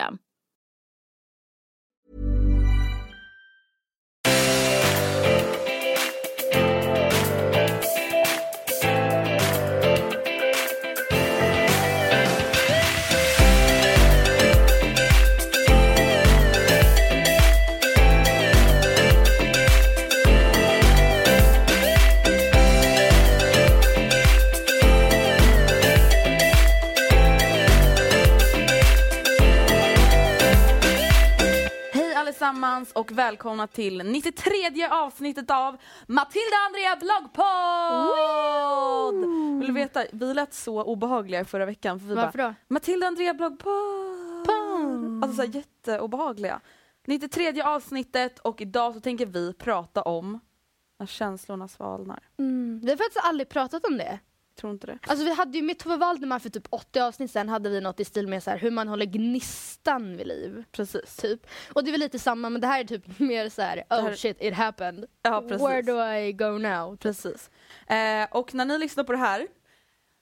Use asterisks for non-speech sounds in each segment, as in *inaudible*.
Hej allesammans och välkomna till 93 avsnittet av Matilda Andrea vloggpodd! Vill du veta, vi lät så obehagliga förra veckan. För vi Varför bara, då? Matilda Andrea vloggpodd! Alltså så här, jätteobehagliga. 93 avsnittet och idag så tänker vi prata om när känslorna svalnar. Mm. Vi har faktiskt aldrig pratat om det. Tror inte det? Alltså vi hade ju med Tove Waldemar för typ 80 avsnitt sen hade vi något i stil med så här, hur man håller gnistan vid liv. Precis. Typ. Och det är väl lite samma men det här är typ *laughs* mer så här, oh här- shit it happened. Ja, precis. Where do I go now? Precis. Eh, och när ni lyssnar på det här,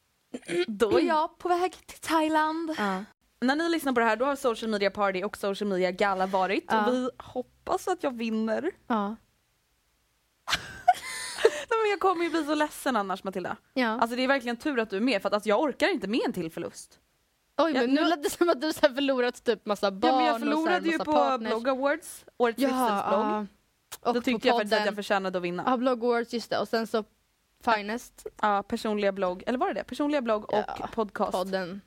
*clears throat* då är jag på väg till Thailand. Ja. När ni lyssnar på det här då har social media party och social media gala varit Ja. och vi hoppas att jag vinner. Ja. Men jag kommer ju bli så ledsen annars Matilda. ja. Alltså det är verkligen tur att du är med för att alltså, jag orkar inte med en till förlust. Oj jag- men nu nu- lät det som att du så förlorat typ massa barn Ja, men jag så här förlorade ju på partners. Blogg Awards, årets Ja, livsstilsblogg. Och Då tyckte jag faktiskt att jag förtjänade att vinna. Ja, Blogg Awards, just det. Och sen så Finest, Ja, personliga blogg, eller var det det? Personliga blogg och Ja, podcast. podden.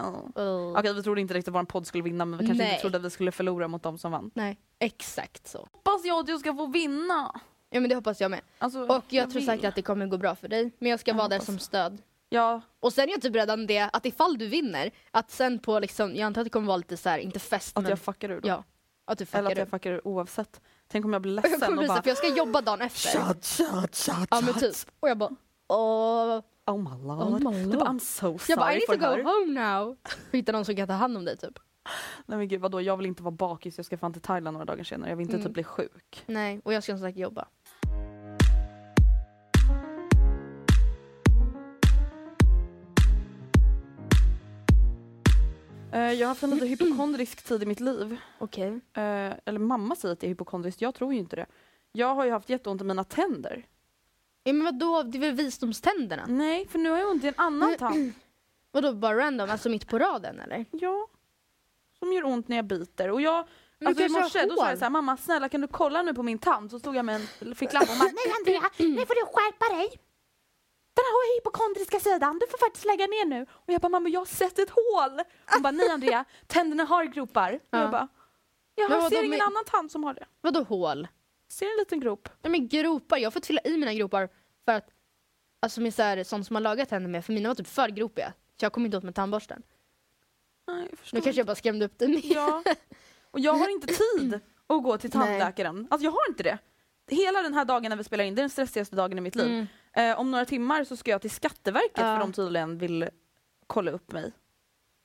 Oh. Okej vi trodde inte riktigt att vår podd skulle vinna men vi kanske Nej. inte trodde att vi skulle förlora mot de som vann. Nej, exakt så. Hoppas jag att du ska få vinna! Ja men det hoppas jag med. Alltså, Och jag, tror vill. säkert att det kommer gå bra för dig. Men jag ska Jag vara där som stöd. Ja, Och sen är jag typ redan det att ifall du vinner, att sen på liksom, jag antar att det kommer vara lite så här, inte fest att men jag fuckar ur då. ja, att du Eller fuckar att jag fuckar ur oavsett. Tänk om jag blir *laughs* Jag ledsen kommer och bli så, bara för jag ska jobba dagen efter. shut, shut, shut, Ja men typ. Och jag bara åh. Oh my lord. Oh my Du lord. bara I'm so sorry Jag bara I need to go her. home now. Hitta någon som kan ta hand om dig typ. Nej men gud vadå, jag vill inte vara bakis, jag ska fan till Thailand några dagar senare. Jag vill inte Mm. typ bli sjuk. Nej, och jag ska som sagt jobba. Jag har haft en lite hypokondrisk tid i mitt liv. Okej. Eh, eller mamma säger att jag är hypokondrisk, jag tror ju inte det. Jag har ju haft jätteont i mina tänder. Ja men vadå, det är väl visdomständerna? Nej, för nu har jag ont i en annan tand. *clears throat* Vadå bara random, alltså mitt på raden eller? Ja. Som gör ont när jag biter. Och jag, Men alltså i morse då sa jag såhär, mamma snälla kan du kolla nu på min tand? Så stod jag med en ficklapp och bara, *clears throat* nej Andrea, nu får du skärpa dig. Den här hypokondriska sidan, du får faktiskt lägga ner nu. Och jag bara, mamma jag har sett ett hål. Hon bara, nej Andrea, tänderna har gropar. Och Ja. jag bara, Jag har- ser ingen med- annan tand som har det. Vadå hål? Ser en liten grop. Nej men gropar, jag har fått fylla i mina gropar för att Alltså med så här, sånt som man lagar tänder med, för mina var typ för gropiga. Så jag kom inte åt med tandborsten. Nej, jag förstår Nu kanske jag bara skrämde upp dig. Ja. Och jag har inte *clears throat* tid att gå till Nej. tandläkaren. Alltså jag har inte det. Hela den här dagen när vi spelar in, det är den stressigaste dagen i mitt liv. Mm. Eh, om några timmar så ska jag till Skatteverket för de tydligen vill kolla upp mig.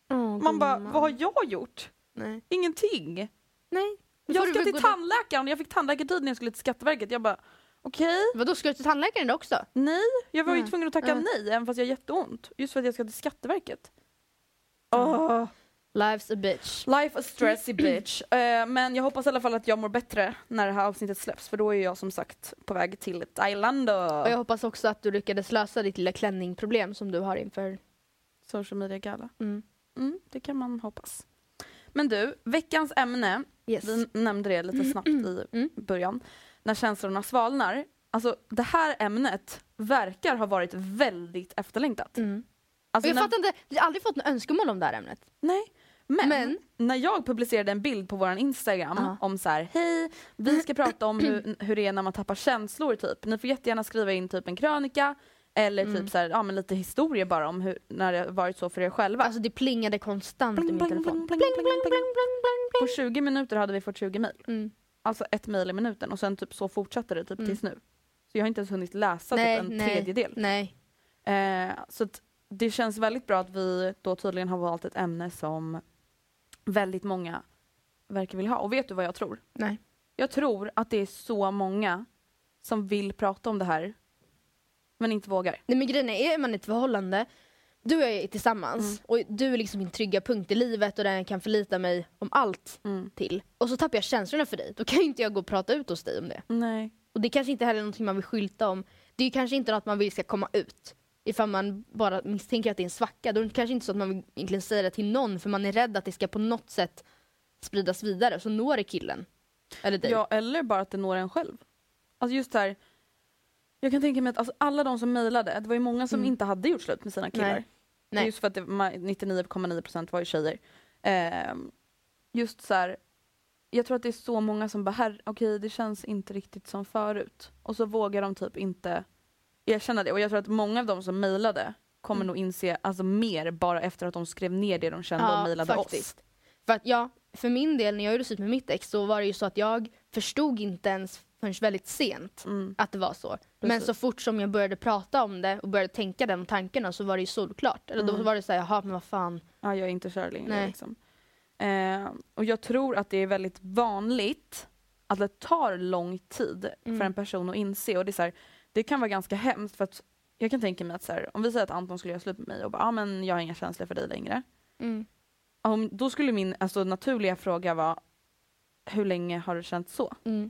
Åh, Man bara, vad har jag gjort? Nej. Ingenting. Nej. Då Jag ska till tandläkaren, jag fick tandläkartid när jag skulle till Skatteverket. Jag bara, okej, dit. Vadå, ska du till tandläkaren också? nej. Jag var ju tvungen att tacka Ja. nej även fast jag har jätteont. Just för att jag ska till Skatteverket. Åh. Life's a bitch. Life a stressy bitch. *clears throat* Eh, men jag hoppas i alla fall att jag mår bättre när det här avsnittet släpps för då är jag som sagt på väg till Thailand och Och jag hoppas också att du lyckades lösa ditt lilla klänningproblem som du har inför... social media gala. Mm. Mm, det kan man hoppas. Men du, veckans ämne, Yes. vi nämnde det lite snabbt i *clears throat* Mm. början, när känslorna svalnar. Alltså det här ämnet verkar ha varit väldigt efterlängtat. Mm. Alltså, jag när, fattar inte, vi har aldrig fått något önskemål om det här ämnet. Nej. Men, Men- när jag publicerade en bild på vår Instagram Ja. om så här, hej, vi ska prata om hur, *clears throat* hur det är när man tappar känslor typ. Ni får jättegärna skriva in typ en krönika eller Mm. typ så här, ja, men lite historia bara om hur, när det varit så för er själva. Alltså det plingade konstant Bling, i min bling, telefon. bling, bling, bling, bling, bling, på 20 minuter hade vi fått 20 mejl. Mm. Alltså ett mejl i minuten och sen typ så fortsatte det typ Mm. tills nu. Så jag har inte ens hunnit läsa Nej, typ en nej, tredjedel. Nej. Eh, så det känns väldigt bra att vi då tydligen har valt ett ämne som väldigt många verkar vilja ha. Och vet du vad jag tror? Nej. Jag tror att det är så många som vill prata om det här men inte vågar. Nej men grejen är, är man i ett förhållande, du och jag är tillsammans Mm. och du är liksom min trygga punkt i livet och där jag kan förlita mig om allt Mm. till. Och så tappar jag känslorna för dig, då kan ju inte jag gå och prata ut hos dig om det. Nej. Och det är kanske inte heller någonting man vill skylta om. Det är kanske inte något man vill ska komma ut. Ifall man bara misstänker att det är en svacka, då är det kanske inte så att man vill egentligen säga det till någon för man är rädd att det ska på något sätt spridas vidare, så når det killen. Eller dig. Ja, eller bara att det når en själv. Alltså just här, jag kan tänka mig att alltså alla de som mejlade, det var ju många som Mm. inte hade gjort slut med sina killar. Nej. Nej. Just för att det, ma- 99,9% var ju tjejer. Ehm, just så här, jag tror att det är så många som bara, här, okej det känns inte riktigt som förut. Och så vågar de typ inte erkänna det. Och jag tror att många av de som mejlade kommer Mm. nog inse alltså mer bara efter att de skrev ner det de kände och mejlade oss. För att ja, för min del när jag gjorde slut med mitt ex så var det ju så att jag förstod inte ens förrän väldigt sent Mm. att det var så. Men Precis. så fort som jag började prata om det och började tänka de tankarna så var det ju solklart. Eller då Mm. var det så här, jaha men vad fan. Ja, jag är inte kär längre. Nej. Liksom. Eh, och jag tror att det är väldigt vanligt att det tar lång tid Mm. för en person att inse. Och det, är så här, det kan vara ganska hemskt för att jag kan tänka mig att så här, om vi säger att Anton skulle göra slut med mig och bara, ah, men jag har inga känslor för dig längre. Mm. Om, då skulle min alltså, naturliga fråga vara, hur länge har du känt så? Mm.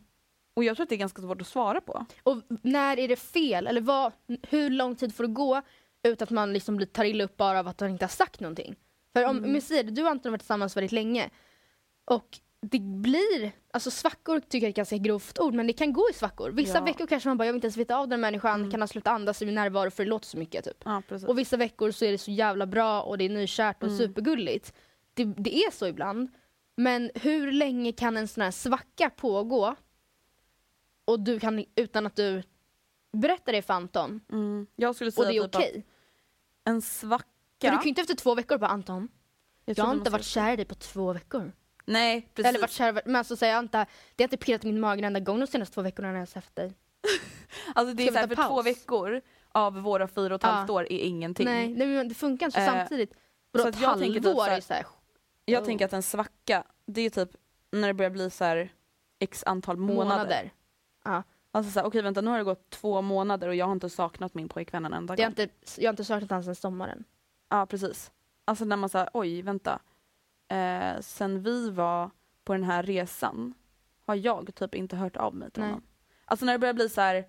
Och jag tror att det är ganska svårt att svara på. Och när är det fel? Eller vad, hur lång tid får det gå utan att man liksom blir, tar illa upp bara av att man inte har sagt någonting? För om, Mm. om säger du och Anton har varit tillsammans väldigt länge och det blir, alltså svackor tycker jag är ett ganska grovt ord, men det kan gå i svackor. Vissa Ja. veckor kanske man bara, jag vill inte ens veta av den människan, Mm. kan ha slutat andas i min närvaro för det låter så mycket typ. Ja. Och vissa veckor så är det så jävla bra och det är nykärt och Mm. supergulligt. Det, det är så ibland. Men hur länge kan en sån här svacka pågå och du kan, utan att du berättar det för Anton, mm. Jag skulle och säga det är typ okej? en svacka... För du kan ju inte efter två veckor bara Anton, jag, tror har inte varit kär i dig på två veckor. Nej, precis. Eller varit kär, men alltså säger jag inte, det har inte pirrat i min mage en enda gång de senaste två veckorna när jag har dig. *laughs* Alltså det är Ska vi så här, ta för två paus? veckor av våra fyra och ett halvt år är ingenting. Nej, nej men det funkar inte så Eh, samtidigt. så Vadå, att ett jag tänker typ halvår så här- är så här, Jag Oh. tänker att en svacka, det är typ när det börjar bli så här x antal månader. månader. Ja. Alltså så här, okej vänta nu har det gått två månader och jag har inte saknat min pojkvän en enda har gång. inte, jag har inte saknat honom sedan sommaren. Ja precis. Alltså när man säger oj vänta. Eh, sen vi var på den här resan har jag typ inte hört av mig till Nej. honom. Alltså när det börjar bli så här,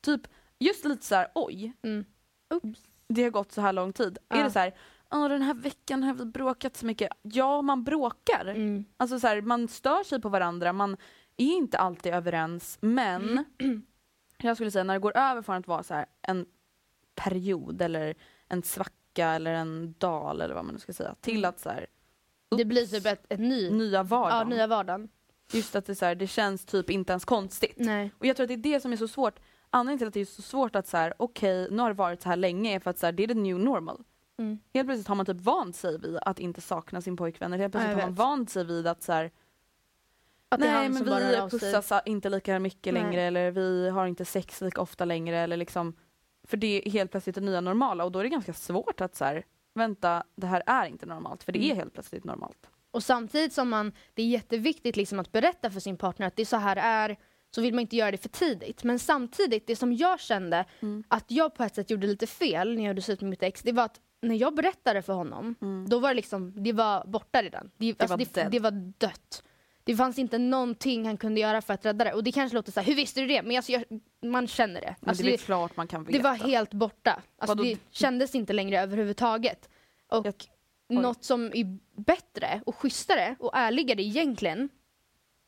typ just lite så här oj, Mm. Det har gått så här lång tid. Ja. Är det så här, "Åh, den här veckan har vi bråkat så mycket. Ja, man bråkar. Mm. Alltså så här, man stör sig på varandra, man är inte alltid överens, men *clears throat* jag skulle säga när det går över från att vara så här, en period eller en svacka eller en dal eller vad man nu ska säga, till att så här, Det blir typ ett, ett ny, nya vardagen. ja, nya vardagen. Just att det, så här, det känns typ inte ens konstigt. Nej. Och jag tror att det är det som är så svårt. Anledningen till att det är så svårt att så här, okej, nu har det varit så här länge är för att så här, det är the new normal. Mm. Helt plötsligt har man typ vant sig vid att inte sakna sin pojkvän. Helt Ja, plötsligt jag har man vant sig vid att så här, Att nej men vi pussas inte lika mycket Nej. längre eller vi har inte sex lika ofta längre eller liksom För det är helt plötsligt det nya normala och då är det ganska svårt att så här, vänta det här är inte normalt för det Mm. är helt plötsligt normalt. Och samtidigt som man, det är jätteviktigt liksom att berätta för sin partner att det är så här det är, så vill man inte göra det för tidigt. Men samtidigt, det som jag kände Mm. att jag på ett sätt gjorde lite fel när jag gjorde slut med mitt ex, det var att när jag berättade för honom, då var det liksom, det var borta redan. Det, alltså, var det, det var dött. Det fanns inte någonting han kunde göra för att rädda det. Och det kanske låter så här, hur visste du det? Men alltså, jag, man känner det. Men Alltså, det är det, klart man kan veta. det var helt borta. Alltså, Vadå? det kändes inte längre överhuvudtaget. Och Jag- oj. något som är bättre och schysstare och ärligare egentligen.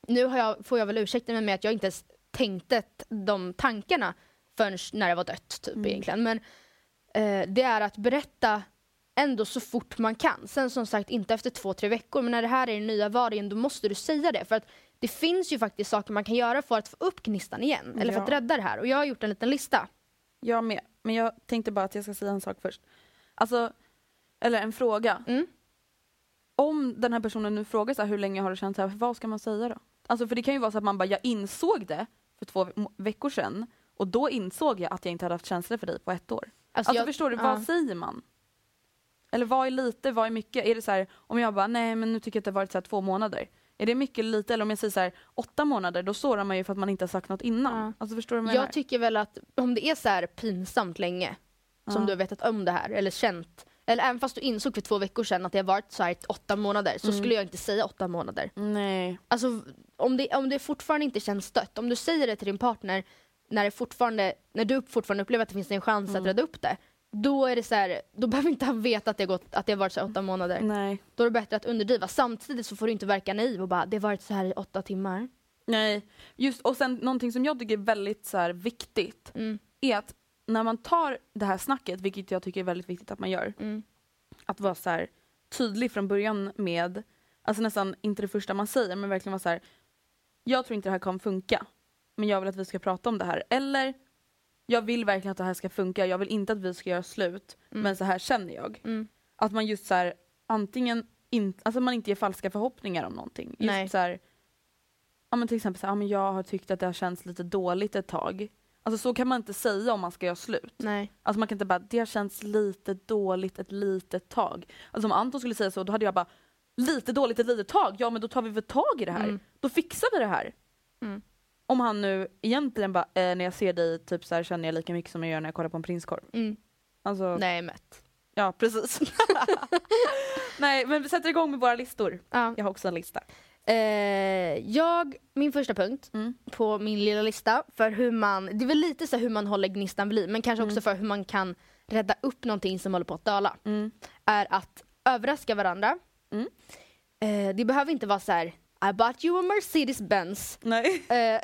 Nu jag, får jag väl ursäkta mig med att jag inte ens tänkte de tankarna förrän när det var dött typ Mm. egentligen. Men eh, det är att berätta ändå så fort man kan. Sen som sagt inte efter två, tre veckor. Men när det här är den nya vargen då måste du säga det. För att det finns ju faktiskt saker man kan göra för att få upp gnistan igen. Eller för att Ja. rädda det här. Och jag har gjort en liten lista. Jag med. Men jag tänkte bara att jag ska säga en sak först. Alltså, eller en fråga. Mm. Om den här personen nu frågar så här, hur länge har du känt så här, vad ska man säga då? Alltså för det kan ju vara så att man bara, jag insåg det för två ve- veckor sedan och då insåg jag att jag inte hade haft känslor för dig på ett år. Alltså, jag- förstår du, ja. vad säger man? Eller vad är lite, vad är mycket? Är det så här, om jag bara, nej men nu tycker jag att det har varit så här två månader. Är det mycket eller lite? Eller om jag säger så här, åtta månader, då sårar man ju för att man inte har sagt något innan. Ja. Alltså förstår du vad jag? Jag tycker väl att om det är så här pinsamt länge som Ja. du har vetat om det här eller känt eller även fast du insåg för två veckor sedan att det har varit så här åtta månader så Mm. skulle jag inte säga åtta månader. Nej. Alltså om det, om det fortfarande inte känns stött, om du säger det till din partner när, det fortfarande, när du fortfarande upplever att det finns en chans Mm. att rädda upp det. Då är det så här, då behöver inte han veta att det har, gått, att det har varit så här åtta månader. Nej. Då är det bättre att underdriva. Samtidigt så får du inte verka naiv och bara det har varit så här i åtta timmar. Nej, just och sen någonting som jag tycker är väldigt så här, viktigt Mm. är att när man tar det här snacket, vilket jag tycker är väldigt viktigt att man gör, Mm. att vara så här, tydlig från början med, alltså nästan inte det första man säger, men verkligen vara så här, jag tror inte det här kommer funka, men jag vill att vi ska prata om det här. Eller, jag vill verkligen att det här ska funka, jag vill inte att vi ska göra slut, men så här känner jag. Mm. Att man just så här, antingen inte, alltså man inte ger falska förhoppningar om någonting. Just Nej. så här, ja men till exempel så här, ja, men jag har tyckt att det har känts lite dåligt ett tag. Alltså så kan man inte säga om man ska göra slut. Nej. Alltså man kan inte bara, det har känts lite dåligt ett litet tag. Alltså om Anton skulle säga så, då hade jag bara, lite dåligt ett litet tag, ja men då tar vi väl tag i det här. Mm. Då fixar vi det här. Om han nu egentligen bara, eh, när jag ser dig typ så här känner jag lika mycket som jag gör när jag kollar på en prinskorv. Mm. Alltså, Nej, mätt. ja precis. *laughs* Nej men vi sätter igång med våra listor. Ja. Jag har också en lista. Eh, jag, min första punkt Mm. på min lilla lista för hur man, det är väl lite så hur man håller gnistan vid liv men kanske Mm. också för hur man kan rädda upp någonting som håller på att döla. Mm. Är att överraska varandra. Mm. Eh, det behöver inte vara så här I bought you a Mercedes Benz. Nej. Eh,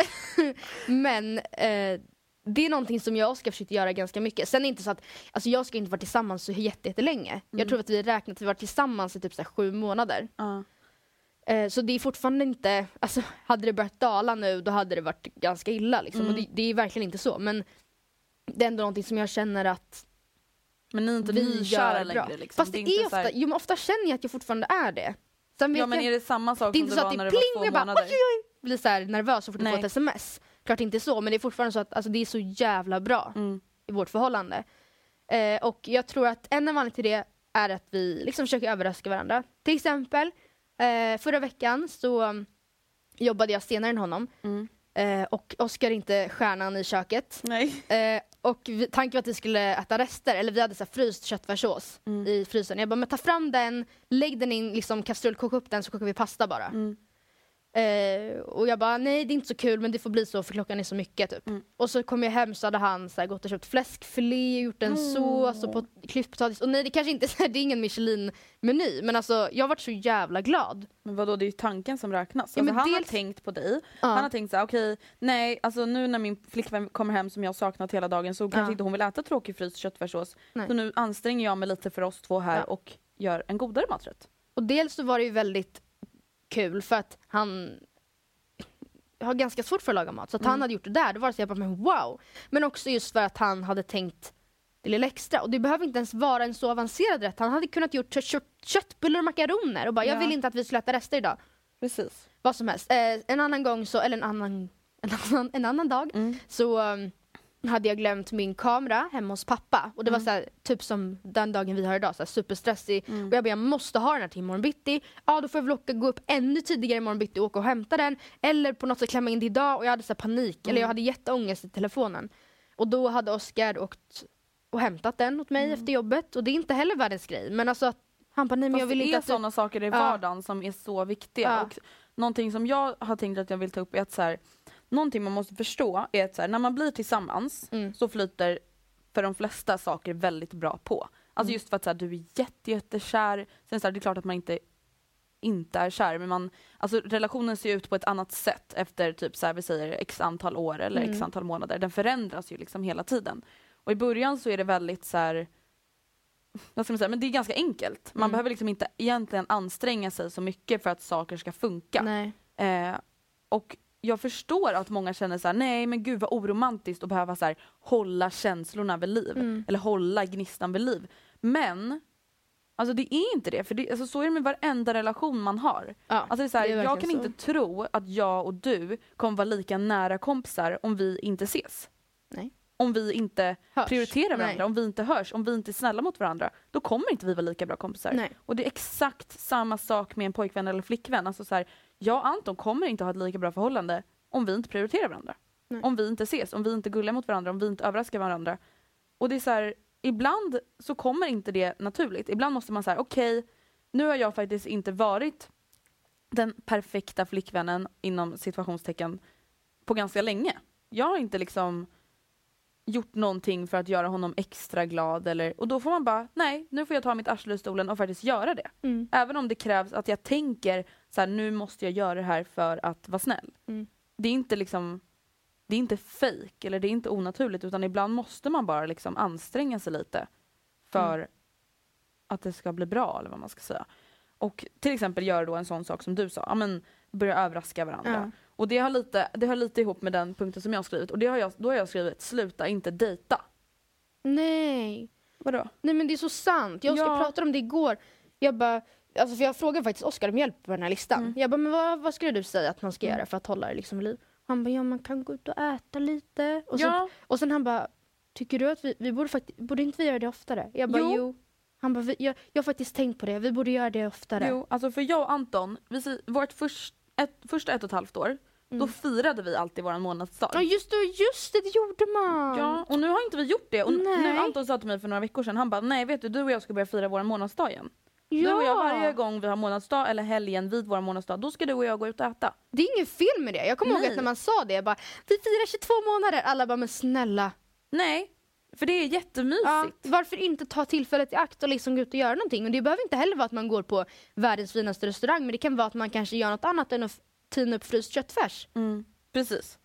*laughs* men eh, det är någonting som jag och Oskar försökt göra ganska mycket. Sen är det inte så att, alltså jag ska inte vara tillsammans så jätte- jättelänge. Mm. Jag tror att vi räknat att vi varit tillsammans i typ så sju månader. Ja. Eh, så det är fortfarande inte, alltså hade det börjat dala nu då hade det varit ganska illa liksom. Mm. Och det, det är verkligen inte så men det är ändå någonting som jag känner att Men ni är inte nykära längre liksom. Fast det, inte är så ofta, här- jo men ofta känner jag att jag fortfarande är det. Sen vet Ja men jag, är det samma sak det är som inte det så var att när det var två jag bara månader? oj, oj, oj, blir så här nervös så fort jag får Nej. ett sms. Klart inte så men det är fortfarande så att alltså, det är så jävla bra Mm. i vårt förhållande. Eh, och jag tror att en anledning till det är att vi liksom försöker överraska varandra. Till exempel eh, förra veckan så um, jobbade jag senare än honom Mm. eh, och Oskar är inte stjärnan i köket. Nej. Eh, och vi, tanken var att vi skulle äta rester, eller vi hade så här fryst köttfärssås Mm. i frysen. Jag bara, men ta fram den, lägg den i en liksom, kastrull, koka upp den så kokar vi pasta bara. Mm. Eh, och jag bara, nej det är inte så kul men det får bli så för klockan är så mycket typ. Mm. Och så kom jag hem så hade han så här, gått och köpt fläskfilé, gjort en sås och klippt potatis. Och nej det kanske inte är, *laughs* det är ingen Michelin-meny men alltså jag varit så jävla glad. Men vadå, det är ju tanken som räknas. Ja, Alltså, han dels- har tänkt på dig, Ja. han har tänkt såhär, okej, nej, alltså nu när min flickvän kommer hem som jag har saknat hela dagen så kanske Ja. inte hon vill äta tråkig fryst köttfärssås. Nej. Så nu anstränger jag mig lite för oss två här och gör en godare maträtt. Och dels så var det ju väldigt kul för att han har ganska svårt för att laga mat. Så att Mm. han hade gjort det där, då var det så jag bara, men wow. Men också just för att han hade tänkt det lilla extra. Och det behöver inte ens vara en så avancerad rätt. Han hade kunnat gjort kött, kött, köttbullar och makaroner och bara, jag Ja. vill inte att vi skulle äta rester idag. Precis. Vad som helst. Eh, en annan gång så, eller en annan, *laughs* en annan, en annan dag, Mm. så um, hade jag glömt min kamera hemma hos pappa. Och det var Mm. så här, typ som den dagen vi har idag, så här, superstressig. Och jag bara, jag måste ha den här till imorgon bitti. Ja, då får jag väl åka, gå upp ännu tidigare imorgon bitti och åka och hämta den. Eller på något sätt klämma in det idag. Och jag hade så här, panik, eller jag hade jätteångest i telefonen. Och då hade Oskar åkt och hämtat den åt mig efter jobbet. Och det är inte heller världens grej. Men alltså, att han bara, nej men Fast jag vill det inte är att du... sådana saker i Ja. vardagen som är så viktiga. Ja. Och någonting som jag har tänkt att jag vill ta upp är att så här, någonting man måste förstå är att här, när man blir tillsammans Mm. så flyter för de flesta saker väldigt bra på. Alltså Mm. just för att så här, du är jätte, jättekär. Sen så här, det är klart att man inte inte är kär men man, alltså relationen ser ut på ett annat sätt efter typ så här, vi säger x antal år eller x Mm. antal månader. Den förändras ju liksom hela tiden. Och i början så är det väldigt så här vad ska man säga, men det är ganska enkelt. Man Mm. behöver liksom inte egentligen anstränga sig så mycket för att saker ska funka. Nej. Eh, och jag förstår att många känner så här: nej men gud vad oromantiskt att behöva så här, hålla känslorna vid liv. Mm. Eller hålla gnistan vid liv. Men Alltså det är inte det, för det, alltså, så är det med varenda relation man har. Ja, Alltså det är så här, det jag kan verkligen inte tro att jag och du kommer vara lika nära kompisar om vi inte ses. Nej. Om vi inte Hörs. prioriterar varandra, Nej. om vi inte hörs, om vi inte är snälla mot varandra. Då kommer inte vi vara lika bra kompisar. Nej. Och det är exakt samma sak med en pojkvän eller flickvän. Alltså så här, jag och Anton kommer inte ha ett lika bra förhållande om vi inte prioriterar varandra. Nej. Om vi inte ses, om vi inte gullar mot varandra, om vi inte överraskar varandra. Och det är så här, ibland så kommer inte det naturligt. Ibland måste man säga okej, nu har jag faktiskt inte varit den perfekta flickvännen inom situationstecken på ganska länge. Jag har inte liksom gjort någonting för att göra honom extra glad eller, och då får man bara, nej nu får jag ta mitt arsle ur stolen och faktiskt göra det. Mm. Även om det krävs att jag tänker så här, nu måste jag göra det här för att vara snäll. Mm. Det är inte liksom det är inte fake eller det är inte onaturligt utan ibland måste man bara liksom anstränga sig lite för Mm. att det ska bli bra eller vad man ska säga. Och till exempel göra då en sån sak som du sa, ja, men börja överraska varandra. Ja. Och det har, lite, det har lite ihop med den punkten som jag har skrivit och det har jag, då har jag skrivit sluta inte dejta. Nej. Vadå? Nej men det är så sant. Jag och Oskar Ja. pratade om det igår. Jag bara, alltså för jag frågade faktiskt Oskar om hjälp på den här listan. Mm. Jag bara, men vad, vad skulle du säga att man ska göra för att hålla det liksom vid liv? Han bara, ja man kan gå ut och äta lite. Och, Ja. och sen han bara, tycker du att vi, vi borde faktiskt, borde inte vi göra det oftare? Jag bara, Jo. jo. Han bara, vi, jag, jag har faktiskt tänkt på det, vi borde göra det oftare. Jo, alltså för jag och Anton, vi, säger- vårt först, ett, första ett och ett halvt år, då firade vi alltid våran månadsdag. Ja just det, just det, det gjorde man! Ja, och nu har inte vi gjort det. Och Nej. nu Anton sa till mig för några veckor sedan, han bara nej vet du, du och jag ska börja fira vår månadsdag igen. ja. Du och jag varje gång vi har månadsdag eller helgen vid vår månadsdag, då ska du och jag gå ut och äta. Det är ingen fel med det. Jag kommer ihåg Nej. att när man sa det, jag bara, vi firar 22 månader. Alla bara, men snälla. Nej, för det är jättemysigt. Ja, varför inte ta tillfället i akt och liksom gå ut och göra någonting? Och det behöver inte heller vara att man går på världens finaste restaurang, men det kan vara att man kanske gör något annat än att tina upp fryst köttfärs. Mm, precis.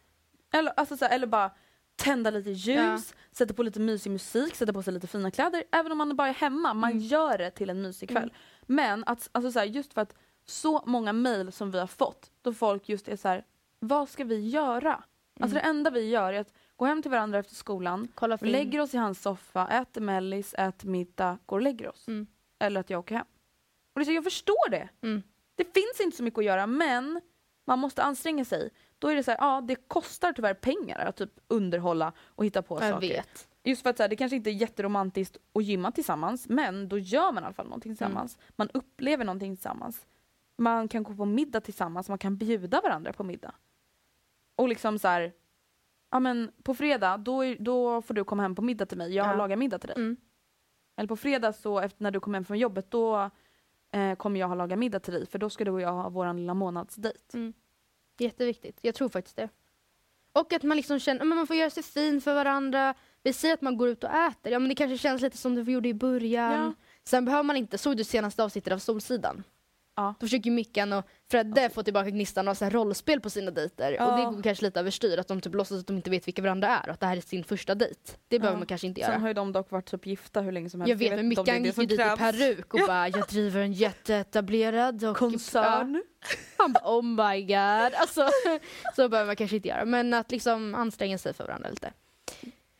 Eller, alltså, så här, eller bara tända lite ljus, Ja. sätta på lite mysig musik, sätta på sig lite fina kläder. Även om man bara är hemma, man Mm. gör det till en mysig kväll. Men att, alltså, så här, just för att så många mejl som vi har fått, då folk just är så här, vad ska vi göra? Alltså det enda vi gör är att gå hem till varandra efter skolan, Kolla film. lägger oss i hans soffa, äter mellis, äter middag, går och lägger oss. Mm. Eller att jag åker hem. Och det så, jag förstår det. Mm. Det finns inte så mycket att göra men man måste anstränga sig. Då är det så här, ja det kostar tyvärr pengar att typ underhålla och hitta på Jag saker. vet. Just för att så här, det kanske inte är jätteromantiskt att gymma tillsammans men då gör man i alla fall någonting tillsammans. Man upplever någonting tillsammans. Man kan gå på middag tillsammans, man kan bjuda varandra på middag. Och liksom så här, ja men på fredag då, är, då får du komma hem på middag till mig, jag Ja. lagar middag till dig. Mm. Eller på fredag så efter när du kommer hem från jobbet då eh, kommer jag ha lagat middag till dig för då ska du och jag ha våran lilla månadsdejt. Mm. Jätteviktigt. Jag tror faktiskt det. Och att man liksom känner, men man får göra sig fin för varandra. Vi säger att man går ut och äter, ja men det kanske känns lite som vi gjorde i början. Ja. Sen behöver man inte, såg du senaste avsnittet av Solsidan? Ja. Då försöker Mickan och Fredde få tillbaka gnistan och så här rollspel på sina dejter. Och Ja. det går kanske lite överstyr, att de typ låtsas att de inte vet vilka varandra är och att det här är sin första dejt. Det behöver Ja. man kanske inte Sen göra. har ju de dock varit typ gifta hur länge som helst. Jag vet, men Mickan gick ju dit i krävs. peruk och bara jag driver en jätteetablerad och Koncern. Ja, han bara oh my god. Alltså, *laughs* så behöver man kanske inte göra. Men att liksom anstränga sig för varandra lite.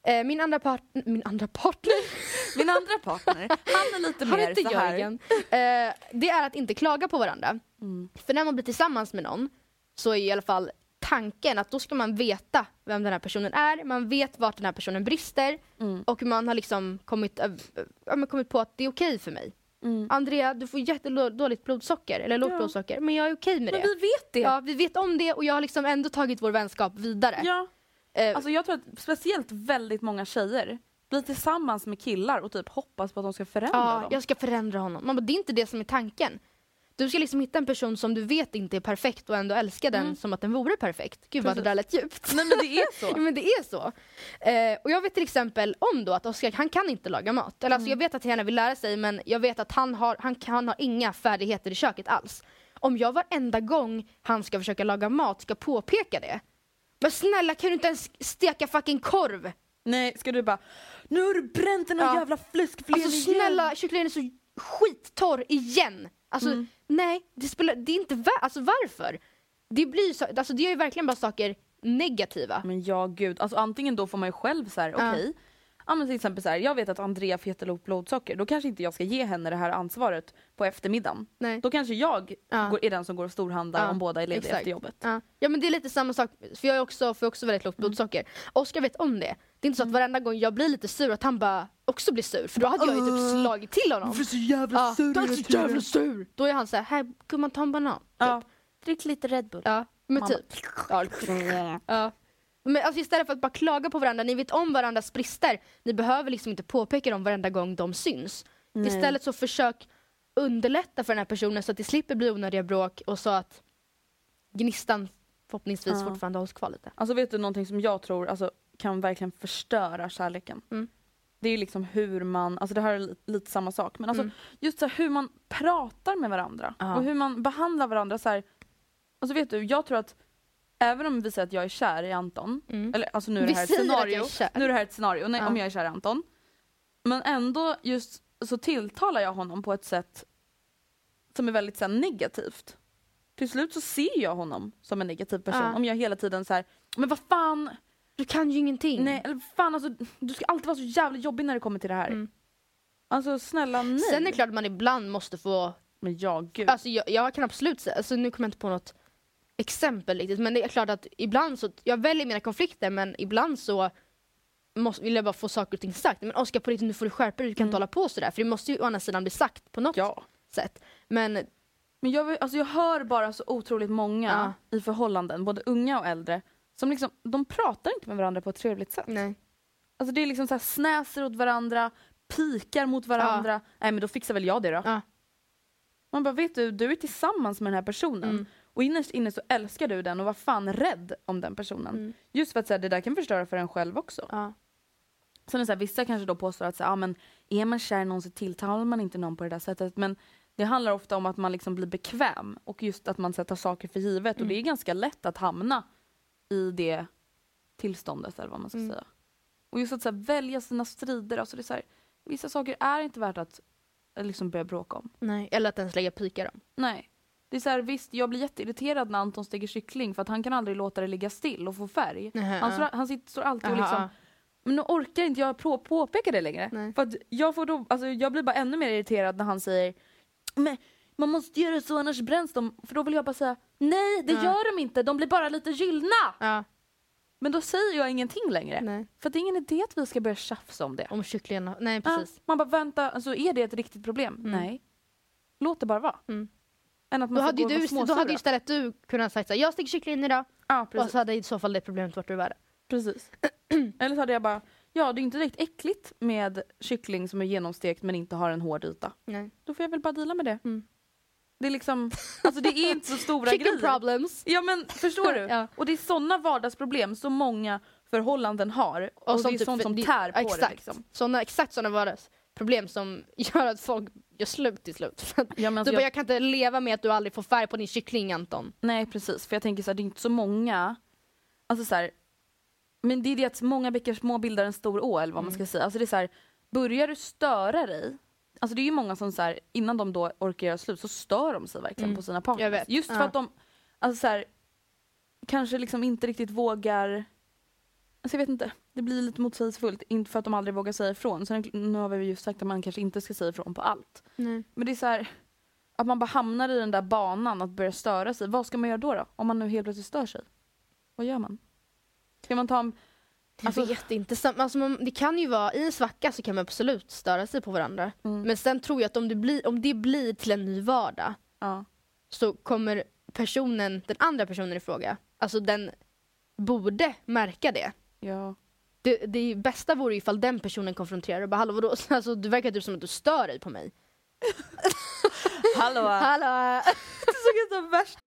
Eh, min andra partner, min andra partner, *laughs* Min andra partner, han är lite han mer så här. Jörgen. Eh, det är att inte klaga på varandra. Mm. För när man blir tillsammans med någon så är i alla fall tanken att då ska man veta vem den här personen är, man vet vart den här personen brister Mm. och man har liksom kommit, ja, men kommit på att det är okej för mig. Mm. Andrea, du får jättedåligt blodsocker, eller lågt Ja. blodsocker, men jag är okej med Men det. vi vet det. Ja, vi vet om det och jag har liksom ändå tagit vår vänskap vidare. Ja. Eh, Alltså jag tror att speciellt väldigt många tjejer blir tillsammans med killar och typ hoppas på att de ska förändra ja, dem. jag ska förändra honom. Man bara, det är inte det som är tanken. Du ska liksom hitta en person som du vet inte är perfekt och ändå älska den som att den vore perfekt. Gud vad det Mm. Precis. där lät djupt. Nej men det är *laughs* Ja, så. men det är så. Eh, och jag vet till exempel om då att Oskar, han kan inte laga mat. Eller alltså, jag vet att han gärna vill lära sig men jag vet att han har, han, kan- han har inga färdigheter i köket alls. Om jag varenda gång han ska försöka laga mat ska påpeka det. Men snälla kan du inte ens steka fucking korv? Nej, ska du bara Nu har du bränt den här Ja. jävla fläskfilén Alltså snälla, kycklingen är så skittorr igen. Alltså Mm. nej, det, spelar, det är inte värt, alltså varför? Det blir så, alltså det är ju verkligen bara saker negativa. Men ja gud, alltså antingen då får man ju själv så här, Ja. okej. Ja men till exempel så här, jag vet att Andrea får jättelågt blodsocker, då kanske inte jag ska ge henne det här ansvaret på eftermiddagen. Nej. Då kanske jag Ja. går, är den som går och storhandlar Ja, om båda är lediga exakt. efter jobbet. Ja. ja men det är lite samma sak, för jag är också, får också väldigt lågt blodsocker. Oskar vet om det. Det är inte så att varenda gång jag blir lite sur att han bara också blir sur, för då hade jag ju typ slagit till honom. så jävla Ja, du är så jävla sur! Då är han såhär, här gumman ta en banan. Typ. Drick lite Red Bull. Ja, men typ. Ja. Men alltså istället för att bara klaga på varandra, ni vet om varandras brister. Ni behöver liksom inte påpeka dem varenda gång de syns. Nej. Istället så försök underlätta för den här personen så att det slipper bli onödiga bråk och så att gnistan förhoppningsvis Ja. fortfarande hålls kvar lite. Alltså vet du någonting som jag tror alltså, kan verkligen förstöra kärleken? Mm. Det är liksom hur man, alltså det här är li- lite samma sak, men alltså Mm. just så här, hur man pratar med varandra Ja. och hur man behandlar varandra så här. Alltså vet du, jag tror att även om vi säger att jag är kär i Anton, Mm. eller alltså nu är det här ett scenario, nu är det här ett scenario, nej, Ja. om jag är kär i Anton. Men ändå just så tilltalar jag honom på ett sätt som är väldigt så här, negativt. Till slut så ser jag honom som en negativ person Ja. om jag hela tiden så här, men vad fan, Du kan ju ingenting. nej eller fan alltså du ska alltid vara så jävla jobbig när det kommer till det här. Mm. Alltså snälla nej. Sen är det klart att man ibland måste få Men ja gud. Alltså jag, jag kan absolut säga, alltså nu kommer jag inte på något exempel riktigt, men det är klart att ibland så, jag väljer mina konflikter men ibland så måste, vill jag bara få saker och ting sagt. Men Oskar på riktigt nu får du skärpa dig, du kan inte hålla på sådär. För det måste ju å andra sidan bli sagt på något Mm. ja. sätt. Men Men jag, alltså jag hör bara så otroligt många i förhållanden, både unga och äldre, som liksom, de pratar inte med varandra på ett trevligt sätt. nej. Alltså det är liksom så här snäser åt varandra, pikar mot varandra. Nej men då fixar väl jag det då. Ja. Man bara, vet du, du är tillsammans med den här personen. Mm. Och innerst inne så älskar du den och var fan rädd om den personen. Mm. Just för att så här, det där kan förstöra för en själv också. Ja. Sen är så här, vissa kanske då påstår att så här, ah, men är man kär i någon så tilltalar man inte någon på det där sättet. Men det handlar ofta om att man liksom blir bekväm och just att man så här, tar saker för givet. Och det är ganska lätt att hamna i det tillståndet eller vad man ska Mm. säga. Och just att så här, välja sina strider. Alltså det är så här, vissa saker är inte värt att eh, liksom börja bråka om. nej. Eller att ens lägga pikar om. Nej. Det är så här, visst, jag blir jätteirriterad när Anton steker kyckling för att han kan aldrig låta det ligga still och få färg. Nähä, Han, ja. står, han sitter, står alltid och liksom ja. men nu orkar inte jag på, påpeka det längre. Nej. För att jag, får då, alltså jag blir bara ännu mer irriterad när han säger men man måste göra så annars bränns de. För då vill jag bara säga nej det Ja. gör de inte, de blir bara lite gyllna. Ja, Men då säger jag ingenting längre. nej. För det är ingen idé att vi ska börja tjafsa om det. Om kycklingarna, nej Ja, precis. man bara vänta, alltså, är det ett riktigt problem? Mm. Nej. Låt det bara vara. Mm. Än att man Då hade, ju och du, då hade ju istället du kunnat såhär, jag steker kyckling idag. Ja Och precis. så hade i så fall det problemet varit ur världen. precis. *clears throat* Eller så hade jag bara, ja det är inte direkt äckligt med kyckling som är genomstekt men inte har en hård yta. Nej. Då får jag väl bara deala med det. Mm. Det är liksom, alltså det är inte så *laughs* stora Chicken grejer. problems. Ja men förstår du? *laughs* Ja. Och det är sådana vardagsproblem som många förhållanden har. Och, det är typ sånt som tär på exakt. det liksom. Såna, exakt sådana vardagsproblem som *laughs* gör att folk gör slut till slut. *laughs* För att Ja, men du alltså bara, jag, jag kan inte leva med att du aldrig får färg på din kyckling Anton. nej precis, för jag tänker så här, det är inte så många, alltså så här, men det är det att många bäckar små bildar en stor å eller vad man ska Mm. säga. Alltså det är så här, börjar du störa dig, alltså det är ju många som så här, innan de då orkar göra slut så stör de sig verkligen Mm. på sina partners. Just för ja. att de, alltså så här, kanske liksom inte riktigt vågar Alltså jag vet inte, det blir lite motsägelsefullt, inte för att de aldrig vågar säga ifrån. Sen, nu har vi ju sagt att man kanske inte ska säga ifrån på allt. Men det är så här, att man bara hamnar i den där banan att börja störa sig. Vad ska man göra då? då? Om man nu helt plötsligt stör sig? Vad gör man? Ska man ta en... Jag Alltså- vet inte. Alltså, man, det kan ju vara, i en svacka så kan man absolut störa sig på varandra. Mm. Men sen tror jag att om det, blir, om det blir till en ny vardag Ja. så kommer personen, den andra personen i fråga, alltså den borde märka det. ja. Det, det bästa vore ifall den personen konfronterar och bara hallå vadå? *laughs* Alltså, du verkar typ som att du stör dig på mig. *laughs* Hallå! Hallå! *laughs* det såg ut som värsta...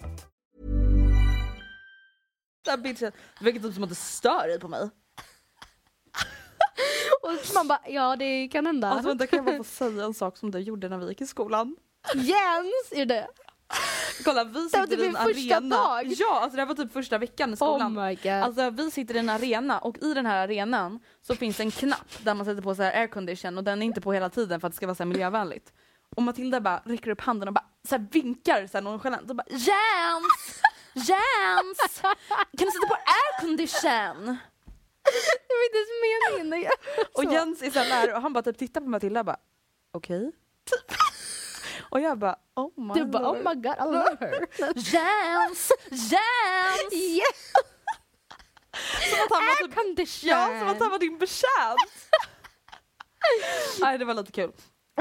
Bitchen, Det verkar typ som att du stör dig på mig. *laughs* Och man bara, ja det kan hända. Alltså vänta, kan jag bara få säga en sak som du gjorde när vi gick i skolan? Jens! Är det Kolla vi Det var sitter typ i en första arena. dag. Ja, alltså det här var typ första veckan i Oh skolan. my god. Alltså vi sitter i en arena och i den här arenan så finns en knapp där man sätter på så här aircondition och den är inte på hela tiden för att det ska vara så här miljövänligt. Och Matilda bara räcker upp handen och bara så här vinkar så här nonchalant och bara Jens! Jens! Kan du sätta på aircondition? det var inte ens meningen. Och. Jens är så här och han bara typ tittar på Matilda och bara okej. Typ. Och jag bara oh my Du bara, oh my god, I love her. Jens! Jens! yeah. Som att han var typ Condition. Ja, som att han var din betjänt! Nej det var lite kul.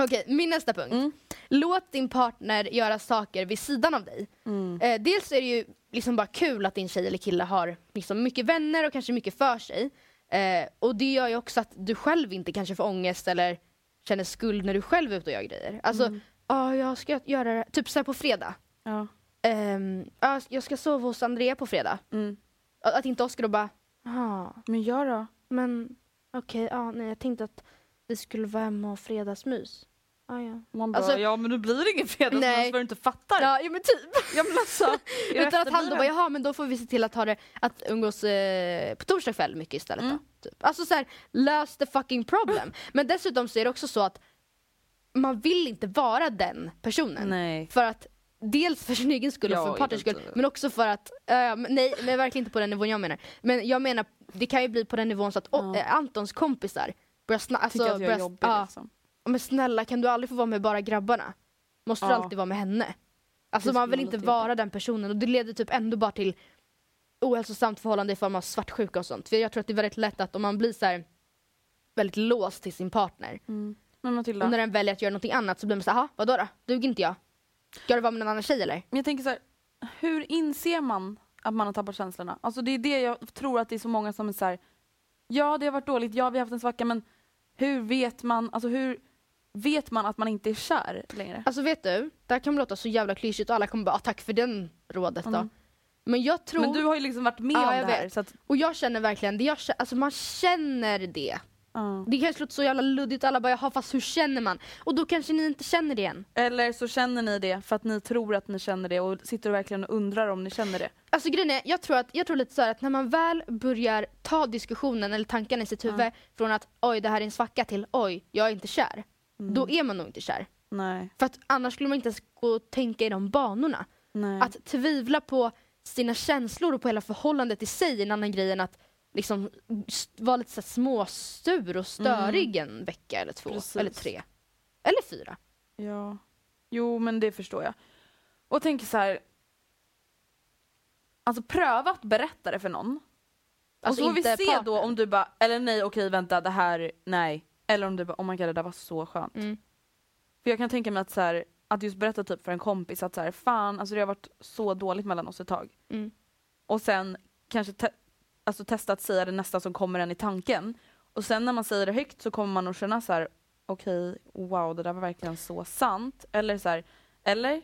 Okej, min nästa punkt. Mm. Låt din partner göra saker vid sidan av dig. Mm. Eh, dels är det ju liksom bara kul att din tjej eller kille har liksom mycket vänner och kanske mycket för sig. Eh, och det gör ju också att du själv inte kanske får ångest eller känner skuld när du själv är ute och gör grejer. Alltså, Mm. ja jag ska göra det, typ såhär på fredag. Ja. Ehm, ja, jag ska sova hos Andrea på fredag. Mm. Att, att inte Oskar då bara, jaha, Men gör då. men okej, ja, nej jag tänkte att vi skulle vara hemma och fredagsmys. Ah, ja. Man bara, Alltså- ja men nu blir det ingen fredagsmys Nej. för du inte fattar. Ja, ja men typ. *laughs* Ja, men alltså, *laughs* Utan att han då bara, jaha men då får vi se till att ha det, att umgås eh, på torsdag kväll mycket istället Mm. då. Typ. Alltså såhär, lös the fucking problem. *laughs* Men dessutom så är det också så att man vill inte vara den personen. Nej. För att dels för sin egen skull och för partners skull, men också för att, men nej men verkligen inte på den nivån jag menar. Men jag menar, det kan ju bli på den nivån så att eh, Antons kompisar börjar snacka, alltså, Tycker att jag är jobbig ja, liksom. Men snälla kan du aldrig få vara med bara grabbarna? Måste du Ja. alltid vara med henne? Alltså Det man skulle vill inte vara den personen och det leder typ ändå bara till ohälsosamt förhållande i form av svartsjuka och sånt. För jag tror att det är väldigt lätt att om man blir så här väldigt låst till sin partner Men Matilda, och när den väljer att göra någonting annat så blir man såhär, vadå då? Duger inte jag? Ska du vara med en annan tjej eller? men jag tänker så här, hur inser man att man har tappat känslorna? Alltså det är det jag tror att det är så många som är så här, ja det har varit dåligt, ja vi har haft en svacka men hur vet man, alltså hur, vet man att man inte är kär längre? Alltså vet du, det här kan låta så jävla klyschigt och alla kommer bara ah, tack för den rådet då. Mm. Men jag tror, Men du har ju liksom varit med Ja, om det här. Så att, och jag känner verkligen, det jag, alltså man känner det. ja. Det kanske låter så jävla luddigt, alla bara jaha fast hur känner man? Och då kanske ni inte känner det än. Eller så känner ni det för att ni tror att ni känner det och sitter verkligen och undrar om ni känner det. Alltså grejen är, jag tror, att, jag tror lite så att när man väl börjar ta diskussionen eller tankarna i sitt huvud från att oj det här är en svacka till oj jag är inte kär. Då är man nog inte kär. Nej. För att annars skulle man inte ens gå och tänka i de banorna. Nej. Att tvivla på sina känslor och på hela förhållandet i sig är en annan grej än att liksom vara lite så här småsur och störig en vecka eller två Precis. eller tre. Eller fyra. Ja. Jo men det förstår jag. Och tänker så här. Alltså pröva att berätta det för någon. Alltså och så får vi se partnern. då om du bara, eller nej okej vänta det här, nej. Eller om du bara, oh my god det där var så skönt. Mm. För jag kan tänka mig att så här, att just berätta typ för en kompis att så här, fan alltså det har varit så dåligt mellan oss ett tag. Mm. Och sen kanske te- alltså testa att säga det nästa som kommer en i tanken. Och sen när man säger det högt så kommer man att känna så här, okej, wow det där var verkligen så sant. Eller så här, eller?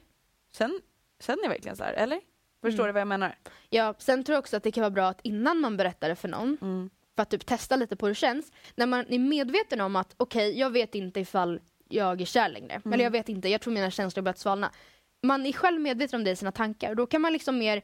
Sen, känner jag verkligen så här, eller? Förstår Mm. du vad jag menar? Ja, sen tror jag också att det kan vara bra att innan man berättar det för någon, Mm. För att typ testa lite på hur det känns, när man är medveten om att okej, jag vet inte ifall jag är kär längre. Mm. Eller jag vet inte, jag tror mina känslor har börjat svalna. Man är själv medveten om det i sina tankar då kan man liksom mer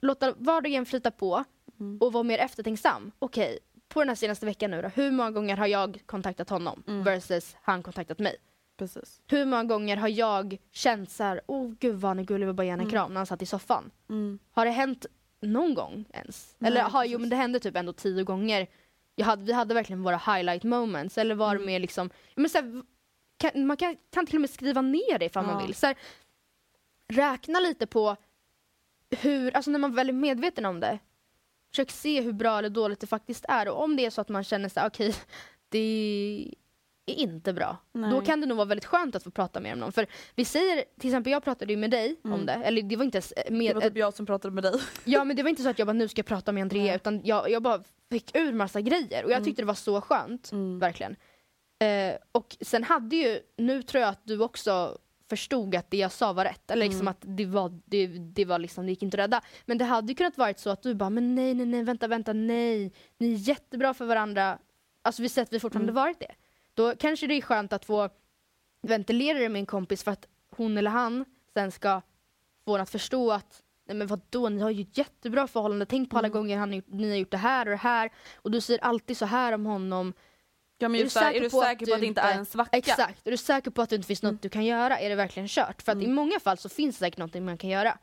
låta vardagen flyta på Mm. och vara mer eftertänksam. Okej, på den här senaste veckan nu då, hur många gånger har jag kontaktat honom Mm. versus han kontaktat mig? Precis. Hur många gånger har jag känt så här, åh gud vad han är gullig, jag vill bara ge en kram när han satt i soffan? Mm. Har det hänt någon gång ens? Nej, Eller har, jo men det hände typ ändå tio gånger. Jag hade, vi hade verkligen våra highlight moments. Eller var Mm. mer liksom, men så här, kan, man kan, kan till och med skriva ner det ifall man Ja. vill. Så här, räkna lite på hur, alltså när man väl är medveten om det. Försök se hur bra eller dåligt det faktiskt är. Och om det är så att man känner så här, okej, *laughs* det är inte bra. Nej. Då kan det nog vara väldigt skönt att få prata med någon. För vi säger, till exempel jag pratade ju med dig om Mm. det. Eller det var inte ens eh, Det med, var typ jag som pratade med dig. *laughs* Ja men det var inte så att jag bara nu ska jag prata med Andrea Nej. utan jag, jag bara fick ur massa grejer och jag Mm. tyckte det var så skönt. Mm. Verkligen. Eh, och sen hade ju, nu tror jag att du också förstod att det jag sa var rätt. Eller liksom Mm. att det var, det, det var liksom, det gick inte att rädda. Men det hade ju kunnat varit så att du bara, men nej nej nej vänta vänta nej. Ni är jättebra för varandra. Alltså vi säger att vi fortfarande Mm. varit det. Då kanske det är skönt att få ventilera det med en kompis för att hon eller han sen ska få en att förstå att Nej men vadå, ni har ju ett jättebra förhållande. Tänk på alla Mm. gånger han, ni har gjort det här och det här. Och du säger alltid så här om honom. Ja, Är du säker är du på att säker på du att det inte är en svacka? Exakt, är du säker på att det inte finns något Mm. du kan göra? Är det verkligen kört? För att i Mm. många fall så finns det säkert någonting man kan göra.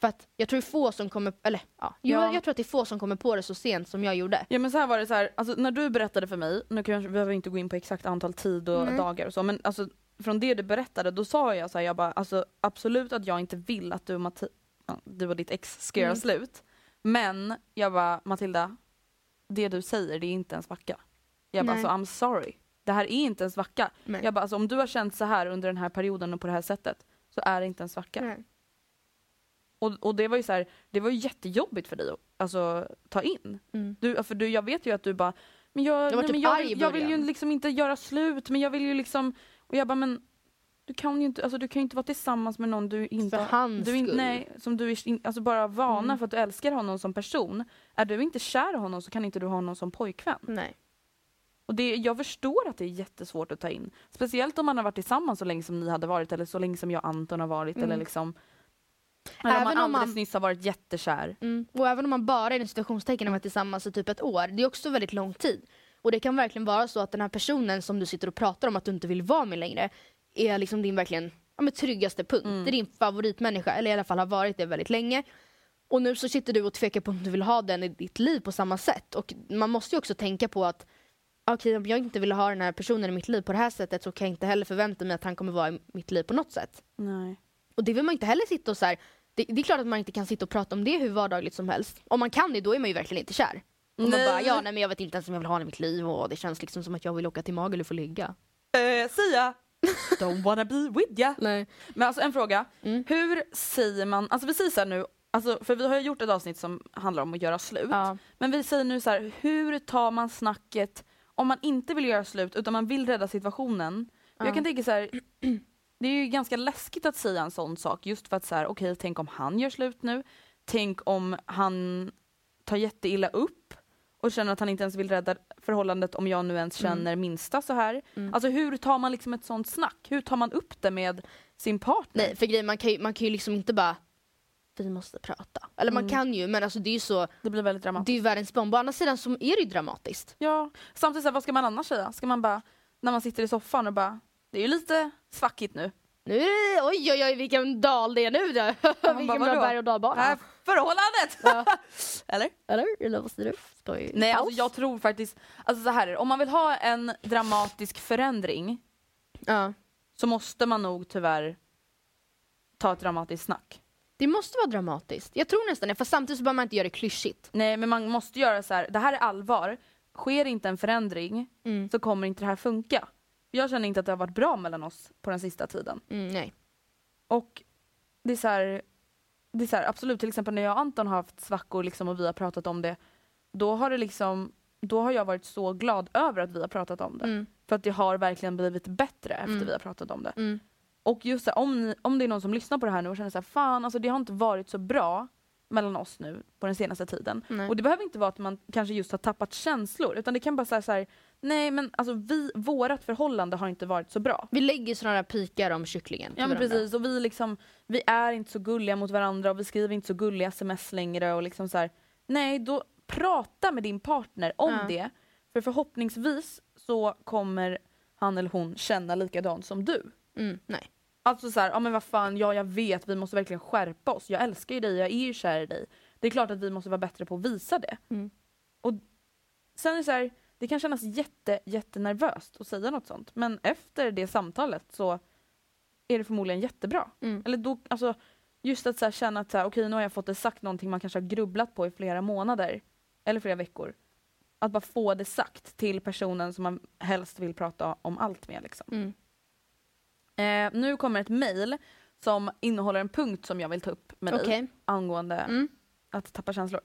För att jag tror få som kommer, eller ja, Ja. jag tror att det är få som kommer på det så sent som jag gjorde. Ja men så här var det så här, alltså när du berättade för mig, nu behöver vi inte gå in på exakt antal tid och Nej. dagar och så, men alltså från det du berättade då sa jag så här, jag bara alltså absolut att jag inte vill att du och, ja, du och ditt ex ska göra Mm. slut. Men jag bara Matilda, det du säger det är inte en svacka. Jag bara Nej. alltså I'm sorry. Det här är inte en svacka. Nej. Jag bara alltså om du har känt så här under den här perioden och på det här sättet så är det inte en svacka. Nej. Och, och det var ju så här, det var ju jättejobbigt för dig att alltså, ta in. Mm. Du, för du, jag vet ju att du bara, men jag, Jag nej, typ men jag, jag vill ju liksom inte göra slut men jag vill ju liksom, och jag bara men du kan ju inte, alltså, du kan inte vara tillsammans med någon du inte För hans du, skull. Nej, som du är alltså bara vana Mm. för att du älskar honom som person. Är du inte kär i honom så kan inte du ha honom som pojkvän. Nej. Och det, jag förstår att det är jättesvårt att ta in. Speciellt om man har varit tillsammans så länge som ni hade varit eller så länge som jag och Anton har varit Mm. eller liksom eller man Även om man- alldeles nyss har varit jättekär. Mm. Och även om man bara i situationstecken har varit tillsammans i typ ett år, det är också väldigt lång tid. Och det kan verkligen vara så att den här personen som du sitter och pratar om att du inte vill vara med längre, är liksom din verkligen ja, men tryggaste punkt. Mm. Det är din favoritmänniska, eller i alla fall har varit det väldigt länge. Och nu så sitter du och tvekar på om du vill ha den i ditt liv på samma sätt. Och man måste ju också tänka på att okej, om jag inte vill ha den här personen i mitt liv på det här sättet så kan jag inte heller förvänta mig att han kommer vara i mitt liv på något sätt. Nej. Och det vill man inte heller sitta och så här, det, det är klart att man inte kan sitta och prata om det hur vardagligt som helst. Om man kan det, då är man ju verkligen inte kär. Och man bara, ja nej men jag vet inte ens om jag vill ha honom i mitt liv och det känns liksom som att jag vill åka till Magaluf och ligga. Eh, Sia, *laughs* don't wanna be with ya. Nej. Men alltså en fråga, Mm. hur säger man, alltså vi säger så nu, alltså, för vi har ju gjort ett avsnitt som handlar om att göra slut. Ja. Men vi säger nu så här, hur tar man snacket om man inte vill göra slut utan man vill rädda situationen? Jag Ja. kan tänka så här. Det är ju ganska läskigt att säga en sån sak just för att så här, okej tänk om han gör slut nu. Tänk om han tar jätteilla upp och känner att han inte ens vill rädda förhållandet om jag nu ens Mm. känner minsta så här. Alltså hur tar man liksom ett sånt snack? Hur tar man upp det med sin partner? Nej för grejen, man kan ju, man kan ju liksom inte bara vi måste prata. Eller man Mm. kan ju men alltså det är ju så, Det blir väldigt dramatiskt. det är ju världens bomb. Å andra sidan så är det ju dramatiskt. Ja, samtidigt så här, vad ska man annars säga? Ska man bara, när man sitter i soffan och bara, det är ju lite svackigt nu. Nu oj oj oj vilken dal det är nu då. vilken bara, bra berg och dalbana. Äh, förhållandet! *laughs* Eller? Eller? Eller vad säger du? Ska vi Nej paus? alltså jag tror faktiskt, alltså så här om man vill ha en dramatisk förändring Ja. så måste man nog tyvärr ta ett dramatiskt snack. Det måste vara dramatiskt. Jag tror nästan det, fast samtidigt så behöver man inte göra det klyschigt. Nej men man måste göra så här. det här är allvar. Sker inte en förändring Mm. så kommer inte det här funka. Jag känner inte att det har varit bra mellan oss på den sista tiden. Mm, nej. Och det är så här, det är så här, absolut till exempel när jag och Anton har haft svackor liksom, och vi har pratat om det, då har det liksom då har jag varit så glad över att vi har pratat om det. Mm. För att det har verkligen blivit bättre efter Mm. vi har pratat om det. Mm. Och just så här, om, ni, om det är någon som lyssnar på det här nu och känner så här, fan alltså det har inte varit så bra mellan oss nu på den senaste tiden. Nej. Och det behöver inte vara att man kanske just har tappat känslor utan det kan bara säga så här, nej men alltså vi, vårat förhållande har inte varit så bra. Vi lägger sådana där pikar om kycklingen Ja men varandra. precis och vi liksom, vi är inte så gulliga mot varandra och vi skriver inte så gulliga sms längre och liksom så här, nej då prata med din partner om Ja. det. För förhoppningsvis så kommer han eller hon känna likadant som du. Mm, nej. Alltså så här, ja men vad fan, ja jag vet, vi måste verkligen skärpa oss. Jag älskar ju dig, jag är ju kär i dig. Det är klart att vi måste vara bättre på att visa det. Mm. Och sen är det så här, det kan kännas jätte, jättenervöst att säga något sånt. Men efter det samtalet så är det förmodligen jättebra. Mm. Eller då, alltså, just att så här, känna att så här, okej nu har jag fått det sagt någonting man kanske har grubblat på i flera månader. Eller flera veckor. Att bara få det sagt till personen som man helst vill prata om allt med. Liksom. Mm. Eh, nu kommer ett mejl som innehåller en punkt som jag vill ta upp med dig Okej. angående Mm. att tappa känslor.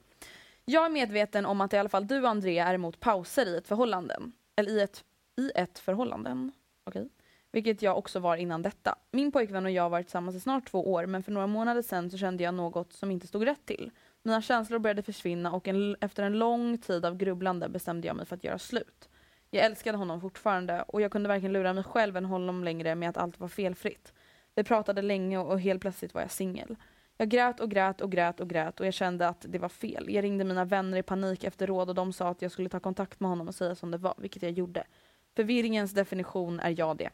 Jag är medveten om att i alla fall du Andrea är emot pauser i ett förhållande. Eller i ett, i ett förhållande. Okej. Vilket jag också var innan detta. Min pojkvän och jag har varit tillsammans i snart två år men för några månader sedan så kände jag något som inte stod rätt till. Mina känslor började försvinna och en, efter en lång tid av grubblande bestämde jag mig för att göra slut. Jag älskade honom fortfarande och jag kunde varken lura mig själv än honom längre med att allt var felfritt. Vi pratade länge och helt plötsligt var jag singel. Jag grät och grät och grät och grät och jag kände att det var fel. Jag ringde mina vänner i panik efter råd och de sa att jag skulle ta kontakt med honom och säga som det var, vilket jag gjorde. Förvirringens definition är jag det.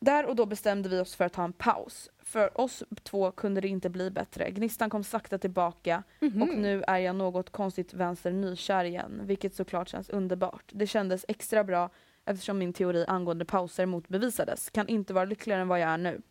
Där och då bestämde vi oss för att ta en paus. För oss två kunde det inte bli bättre. Gnistan kom sakta tillbaka Mhm. och nu är jag något konstigt vänster nykär igen, vilket såklart känns underbart. Det kändes extra bra eftersom min teori angående pauser motbevisades. Kan inte vara lyckligare än vad jag är nu.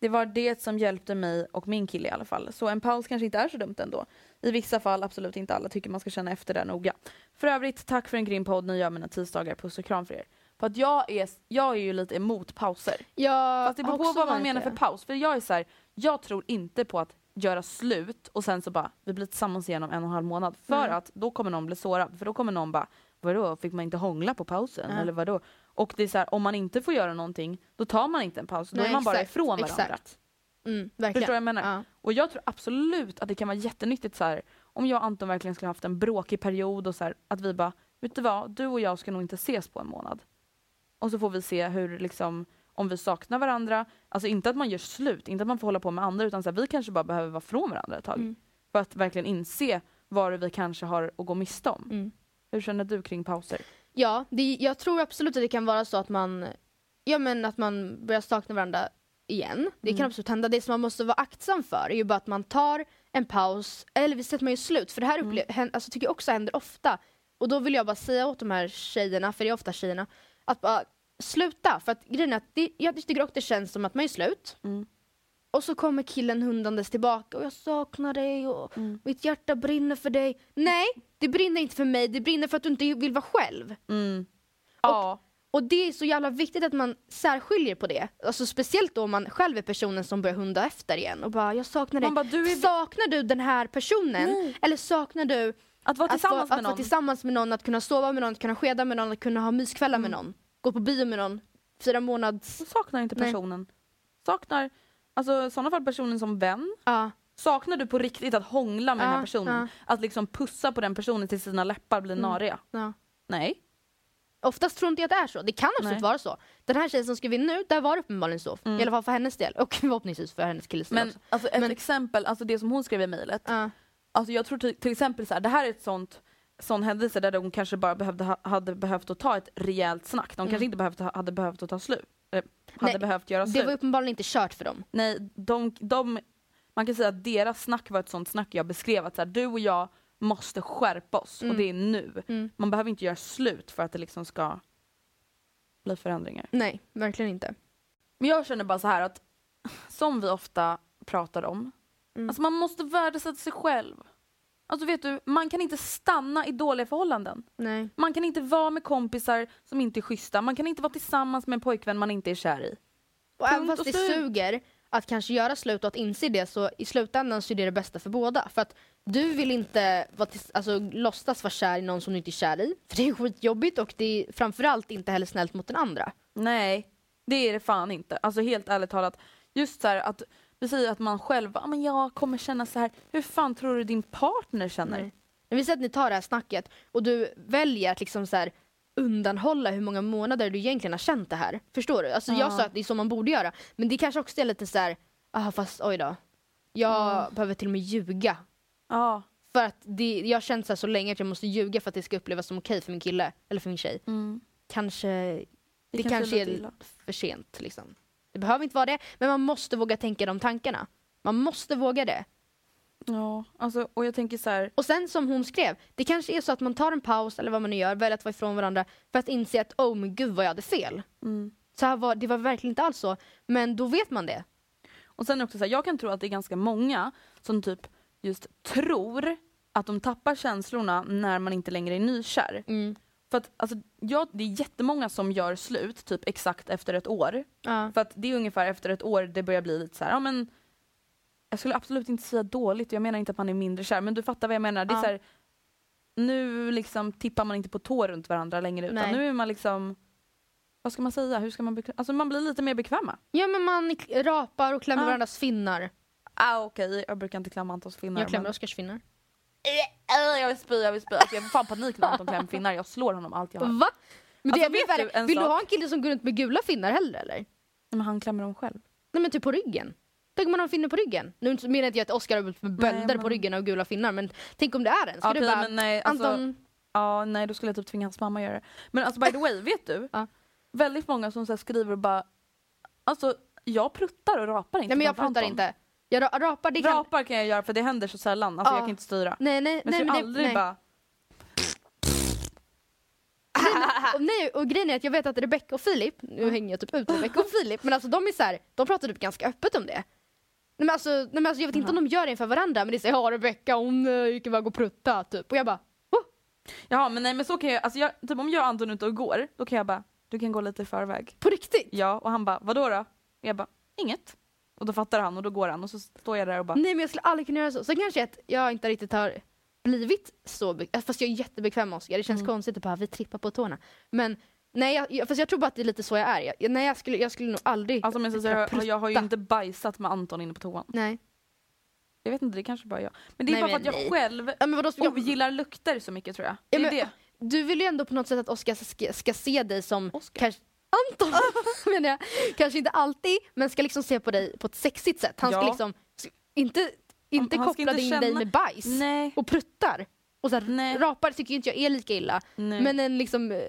Det var det som hjälpte mig och min kille i alla fall. Så en paus kanske inte är så dumt ändå. I vissa fall absolut inte alla tycker man ska känna efter där noga. För övrigt, tack för en grym podd. Ni gör mina tisdagar. Puss och kram för er. För att jag är, jag är ju lite emot pauser. Jag Fast det beror på vad man menar det. för paus. För jag är så här, jag tror inte på att göra slut och sen så bara, vi blir tillsammans igen om en och en halv månad. För Mm. att då kommer någon bli sårad. För då kommer någon bara, vadå, fick man inte hångla på pausen? Ja. Eller vadå? Och det är så här, om man inte får göra någonting, då tar man inte en paus. Då Nej, är man bara exakt, ifrån varandra. exakt. Mm, verkligen. Förstår du vad jag menar? Ja. Och jag tror absolut att det kan vara jättenyttigt så här, om jag och Anton verkligen skulle haft en bråkig period och så här, att vi bara, vet du vad, du och jag ska nog inte ses på en månad. Och så får vi se hur liksom, om vi saknar varandra, alltså inte att man gör slut, inte att man får hålla på med andra utan så här, vi kanske bara behöver vara från varandra ett tag. Mm. För att verkligen inse vad vi kanske har att gå miste om. Mm. Hur känner du kring pauser? Ja, det, jag tror absolut att det kan vara så att man, ja, men att man börjar sakna varandra igen. Det kan Mm. absolut hända. Det som man måste vara aktsam för är ju bara att man tar en paus, eller vi sätter man ju slut. För det här Mm. upple- hän- alltså, tycker jag också händer ofta. Och då vill jag bara säga åt de här tjejerna, för det är ofta tjejerna, att bara sluta. För att grejen är att det, jag tycker också det känns som att man är slut. Mm. Och så kommer killen hundandes tillbaka och jag saknar dig och Mm. mitt hjärta brinner för dig. Nej, det brinner inte för mig, det brinner för att du inte vill vara själv. Mm. Ja. Och det är så jävla viktigt att man särskiljer på det. Alltså speciellt då om man själv är personen som börjar hunda efter igen och bara jag saknar dig. Bara, du är- Saknar du den här personen? Nej. Eller saknar du Att vara tillsammans att, med vara någon. tillsammans med någon, att kunna sova med någon, att kunna skeda med någon, att kunna ha myskvällar Mm. med någon. Gå på bio med någon. fyra månads... Saknar inte Nej. personen. Saknar, alltså i sådana fall personen som vän. Ja. Saknar du på riktigt att hångla med den här personen? Att liksom pussa på den personen tills sina läppar blir Mm. nariga? Nej. Oftast tror inte jag att det är så. Det kan absolut Nej. vara så. Den här tjejen som skrev in nu, där var det uppenbarligen så. Mm. I alla fall för hennes del. Och *laughs* förhoppningsvis för hennes killes del Men också. alltså ett Men- exempel, alltså det som hon skrev i mejlet. Ja. Alltså jag tror till, till exempel så här, det här är ett sånt sån händelse där hon kanske bara behövde, ha- hade behövt att ta ett rejält snack. De kanske inte behövt, hade behövt att ta slut. Eh, hade Mm. Nej, behövt göra Det slut. var uppenbarligen inte kört för dem. Nej, de, de, man kan säga att deras snack var ett sånt snack jag beskrev. Att så här, du och jag måste skärpa oss Mm. och det är nu. Mm. Man behöver inte göra slut för att det liksom ska bli förändringar. Nej, verkligen inte. Men jag känner bara så här att, som vi ofta pratar om, Mm. alltså man måste värdesätta sig själv. Alltså vet du, man kan inte stanna i dåliga förhållanden. Nej. Man kan inte vara med kompisar som inte är schyssta. Man kan inte vara tillsammans med en pojkvän man inte är kär i. Och även fast och det suger att kanske göra slut och att inse det så i slutändan så är det det bästa för båda. För att du vill inte vara tills, alltså, låtsas vara kär i någon som du inte är kär i. För det är skitjobbigt och det är framförallt inte heller snällt mot den andra. Nej, det är det fan inte. Alltså helt ärligt talat. Just så här att vi säger att man själv, ja men jag kommer känna så här. hur fan tror du din partner känner? Men vi säger att ni tar det här snacket och du väljer att liksom så här undanhålla hur många månader du egentligen har känt det här. Förstår du? Alltså jag Ja. sa att det är så man borde göra. Men det kanske också är lite så här, ah fast oj då. Jag behöver till och med ljuga. Ja. För att det, jag har känt så, så länge att jag måste ljuga för att det ska upplevas som okej för min kille eller för min tjej. Mm. Kanske, det, kanske kanske, är är för sent. Liksom. Det behöver inte vara det, men man måste våga tänka de tankarna. Man måste våga det. Ja, alltså, och jag tänker så här. Och sen som hon skrev, det kanske är så att man tar en paus eller vad man nu gör, väljer att vara ifrån varandra för att inse att oh men gud vad jag hade fel. Mm. Så här var, det var verkligen inte alls så, men då vet man det. Och sen också så här, jag kan tro att det är ganska många som typ just tror att de tappar känslorna när man inte längre är nykär. Mm. För att alltså, jag, det är jättemånga som gör slut typ exakt efter ett år. Ja. För att det är ungefär efter ett år det börjar bli lite så här, ja men jag skulle absolut inte säga dåligt, jag menar inte att man är mindre kär, men du fattar vad jag menar. Det är Ja. så här, nu liksom tippar man inte på tå runt varandra längre utan Nej. nu är man liksom, vad ska man säga, hur ska man? Alltså man blir lite mer bekväma. ja men man rapar och klämmer Ja. varandras finnar. Ah, Okej, jag brukar inte klämma Antons finnar. Jag klämmer men- Oskars finnar. Äh, jag vill spy, jag vill spy. Alltså, jag får fan panik när Anton klämmer finnar, jag slår honom allt jag har. Va? Men det Alltså, vet du en Vill du sak? ha en kille som går runt med gula finnar heller eller? Men han klämmer dem själv. Nej men typ på ryggen. Tänk om man har finnar på ryggen. Nu menar inte jag att Oskar har med bölder men- på ryggen av gula finnar men tänk om det är en. Ska Okej, du bara, men nej, alltså, Anton, Ja, nej då skulle jag typ tvinga hans mamma göra det. Men alltså by the way, vet du? *laughs* Ja. Väldigt många som så skriver och bara, alltså jag pruttar och rapar inte nej men jag pratar Anton. inte. Jag ra- rapar, det kan... Rapar kan jag göra för det händer så sällan, alltså Ja. jag kan inte styra. Nej nej Men nej jag men aldrig nej. bara, och, nej, och grejen är att jag vet att Rebecca och Filip, nu hänger jag typ ut Rebecca och Filip, men alltså de är så här, de pratar typ ganska öppet om det. Nej men alltså, nej, men alltså jag vet inte om de gör det inför varandra men det säger ja Rebecca hon uh, gick iväg och prutta typ och jag bara oh. jaha men nej men så kan jag, alltså jag, typ om jag och Anton är ute och går, då kan jag bara, du kan gå lite i förväg. på riktigt? Ja, och han bara, vadå då? Och jag bara, inget. Och då fattar han och då går han och så står jag där och bara, Nej men jag skulle aldrig kunna göra så. Så kanske att jag inte riktigt har blivit så bekväm, fast jag är jättebekväm med Oscar. Det känns konstigt att bara vi trippar på tårna. Men nej, jag, jag, fast jag tror bara att det är lite så jag är. Jag, nej jag skulle, jag skulle nog aldrig alltså men så, så jag, jag har ju inte bajsat med Anton inne på toan. Nej. Jag vet inte, det kanske bara jag. Men det är Nej, bara för att jag nej. själv Ja, men vadå, jag, ogillar lukter så mycket tror jag. Det Ja, är men- det. du vill ju ändå på något sätt att Oscar ska, ska se dig som Oscar? kanske Anton *laughs* menar jag. Kanske inte alltid, men ska liksom se på dig på ett sexigt sätt. Han ska Ja. liksom inte, inte han ska koppla inte in dig känna- med bajs Nej. och pruttar. Och så här, Nej. rapar tycker inte jag är lika illa. Nej. Men en liksom eh,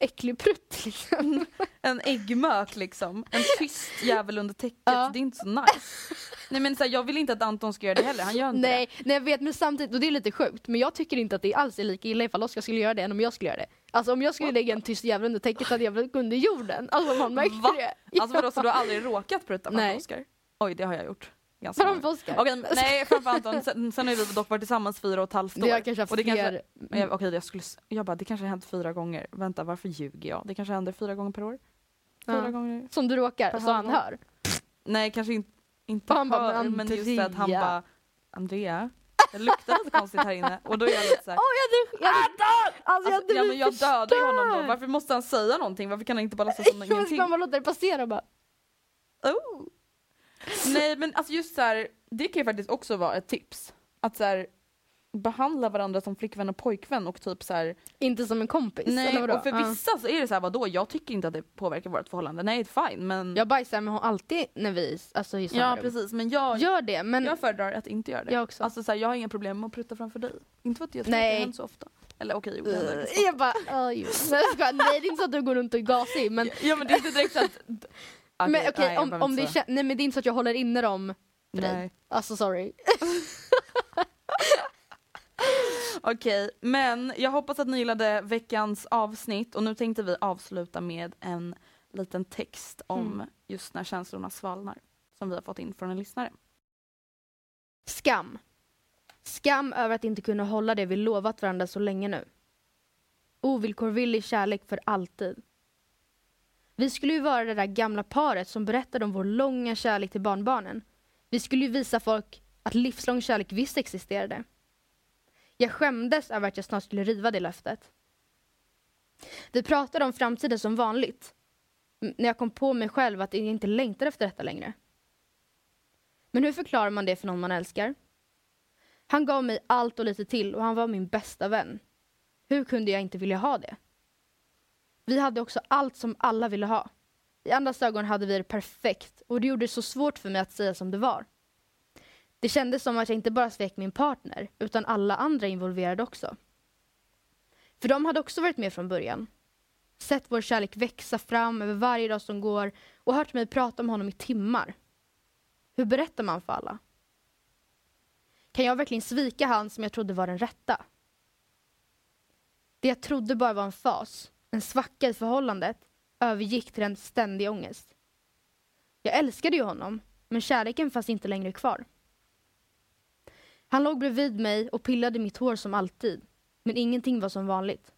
äcklig prutt liksom. *laughs* En äggmök liksom. En tyst jävel under täcket. Ja. Det är inte så nice. Nej men så här, jag vill inte att Anton ska göra det heller, han gör inte nej, nej jag vet men samtidigt, och det är lite sjukt, men jag tycker inte att det alls är lika illa ifall Oskar skulle göra det än om jag skulle göra det. Alltså om jag skulle lägga en tyst jävel under täcket hade jag väl under jorden. Alltså man märker Va? det. det. Alltså vadå, så du har aldrig råkat prutta framför Oskar? Oj det har jag gjort. Ganska Framför? Okej, *laughs* nej framför Anton, sen, sen har vi dock varit tillsammans fyra och ett halvt år. Det har kanske haft och det kanske, fler... okej, jag, skulle, jag bara, det kanske har hänt fyra gånger. Vänta, varför ljuger jag? Det kanske händer fyra gånger per år? Fyra Ja. gånger? Som du råkar, så han hör. Nej, kanske inte, inte Han bara, hör, men men just det att han bara, Andrea? Det luktar lite konstigt här inne och då är jag lite såhär, Åh, jag jag alltså, jag alltså, ja, men jag dödar ju honom då, varför måste han säga någonting? Varför kan han inte bara låtsas *laughs* som ingenting? ska bara låta det passera bara. Oh. Nej men alltså just så här, det kan ju faktiskt också vara ett tips. Att så här, behandla varandra som flickvän och pojkvän och typ så här, Inte som en kompis. Nej eller vadå? och för Ja. vissa så är det så här, vadå jag tycker inte att det påverkar vårt förhållande, nej fine men Jag bajsar med hon alltid när vi alltså, i samma Ja rum. precis men jag, Gör det men jag föredrar att inte göra det. Jag också. Alltså så här, jag har inga problem med att prutta framför dig. Inte för att jag tycker Nej. att det händer så ofta. Eller okej, jo, det händer så jag bara skojar, nej det är inte så att du går runt och är gasig men, Ja men det är inte direkt så att... Okej, men okej jag om, om det är, nej men det är inte så att jag håller inne dem för dig. Nej. Alltså sorry. *laughs* Okej, men jag hoppas att ni gillade veckans avsnitt och nu tänkte vi avsluta med en liten text om Mm. just när känslorna svalnar. Som vi har fått in från en lyssnare. Skam. Skam över att inte kunna hålla det vi lovat varandra så länge nu. Ovillkorlig kärlek för alltid. Vi skulle ju vara det där gamla paret som berättade om vår långa kärlek till barnbarnen. Vi skulle ju visa folk att livslång kärlek visst existerade. Jag skämdes över att jag snart skulle riva det löftet. Vi pratade om framtiden som vanligt. När jag kom på mig själv att jag inte längtar efter detta längre. Men hur förklarar man det för någon man älskar? Han gav mig allt och lite till och han var min bästa vän. Hur kunde jag inte vilja ha det? Vi hade också allt som alla ville ha. I andras ögon hade vi det perfekt och det gjorde det så svårt för mig att säga som det var. Det kändes som att jag inte bara svek min partner utan alla andra involverade också. För de hade också varit med från början. Sett vår kärlek växa fram över varje dag som går och hört mig prata om honom i timmar. Hur berättar man för alla? Kan jag verkligen svika han som jag trodde var den rätta? Det jag trodde bara var en fas, en svacka i förhållandet, övergick till en ständig ångest. Jag älskade ju honom, men kärleken fanns inte längre kvar. Han låg bredvid mig och pillade mitt hår som alltid, men ingenting var som vanligt.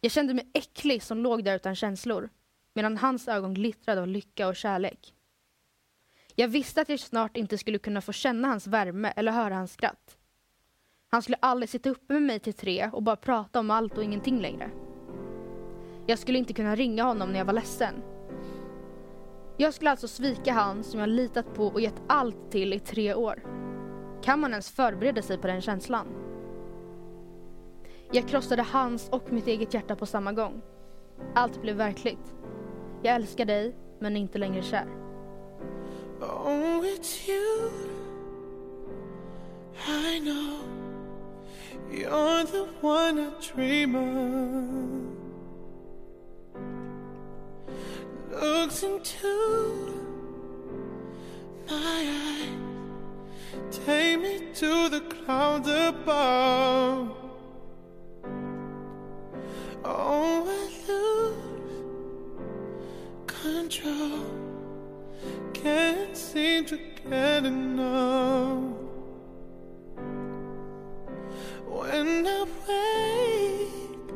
Jag kände mig äcklig som låg där utan känslor, medan hans ögon glittrade av lycka och kärlek. Jag visste att jag snart inte skulle kunna få känna hans värme eller höra hans skratt. Han skulle aldrig sitta uppe med mig till tre och bara prata om allt och ingenting längre. Jag skulle inte kunna ringa honom när jag var ledsen. Jag skulle alltså svika han som jag litat på och gett allt till i tre år. Kan man ens förbereda sig på den känslan? Jag krossade hans och mitt eget hjärta på samma gång. Allt blev verkligt. Jag älskar dig, men är inte längre kär. Oh, it's you. I know you're the one I dream of. Into my eyes, take me to the clouds above. Oh, I lose control can't seem to get enough. When I wake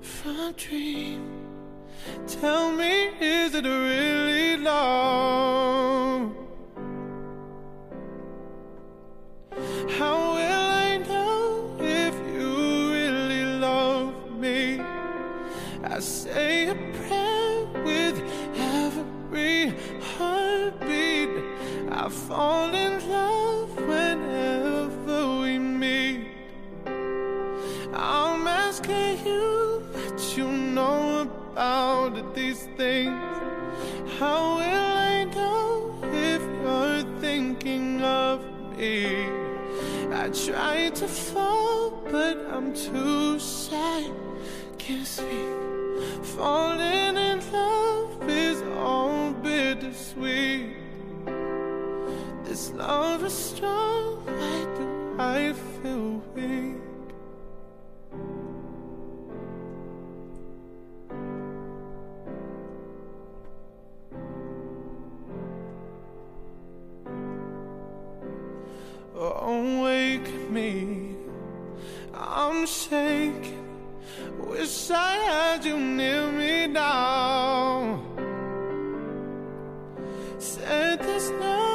from dream, tell me, is it really Me. I'm shaking. Wish I had you near me now. Said there's no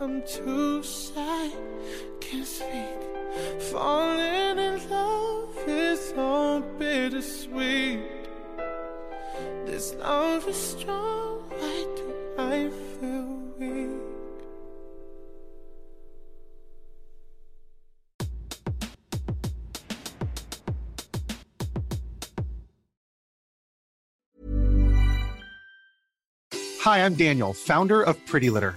I'm too shy. Can't speak. Falling in love is all bittersweet. This love is strong. Why do I feel weak? Hi, I'm Daniel, founder of Pretty Litter.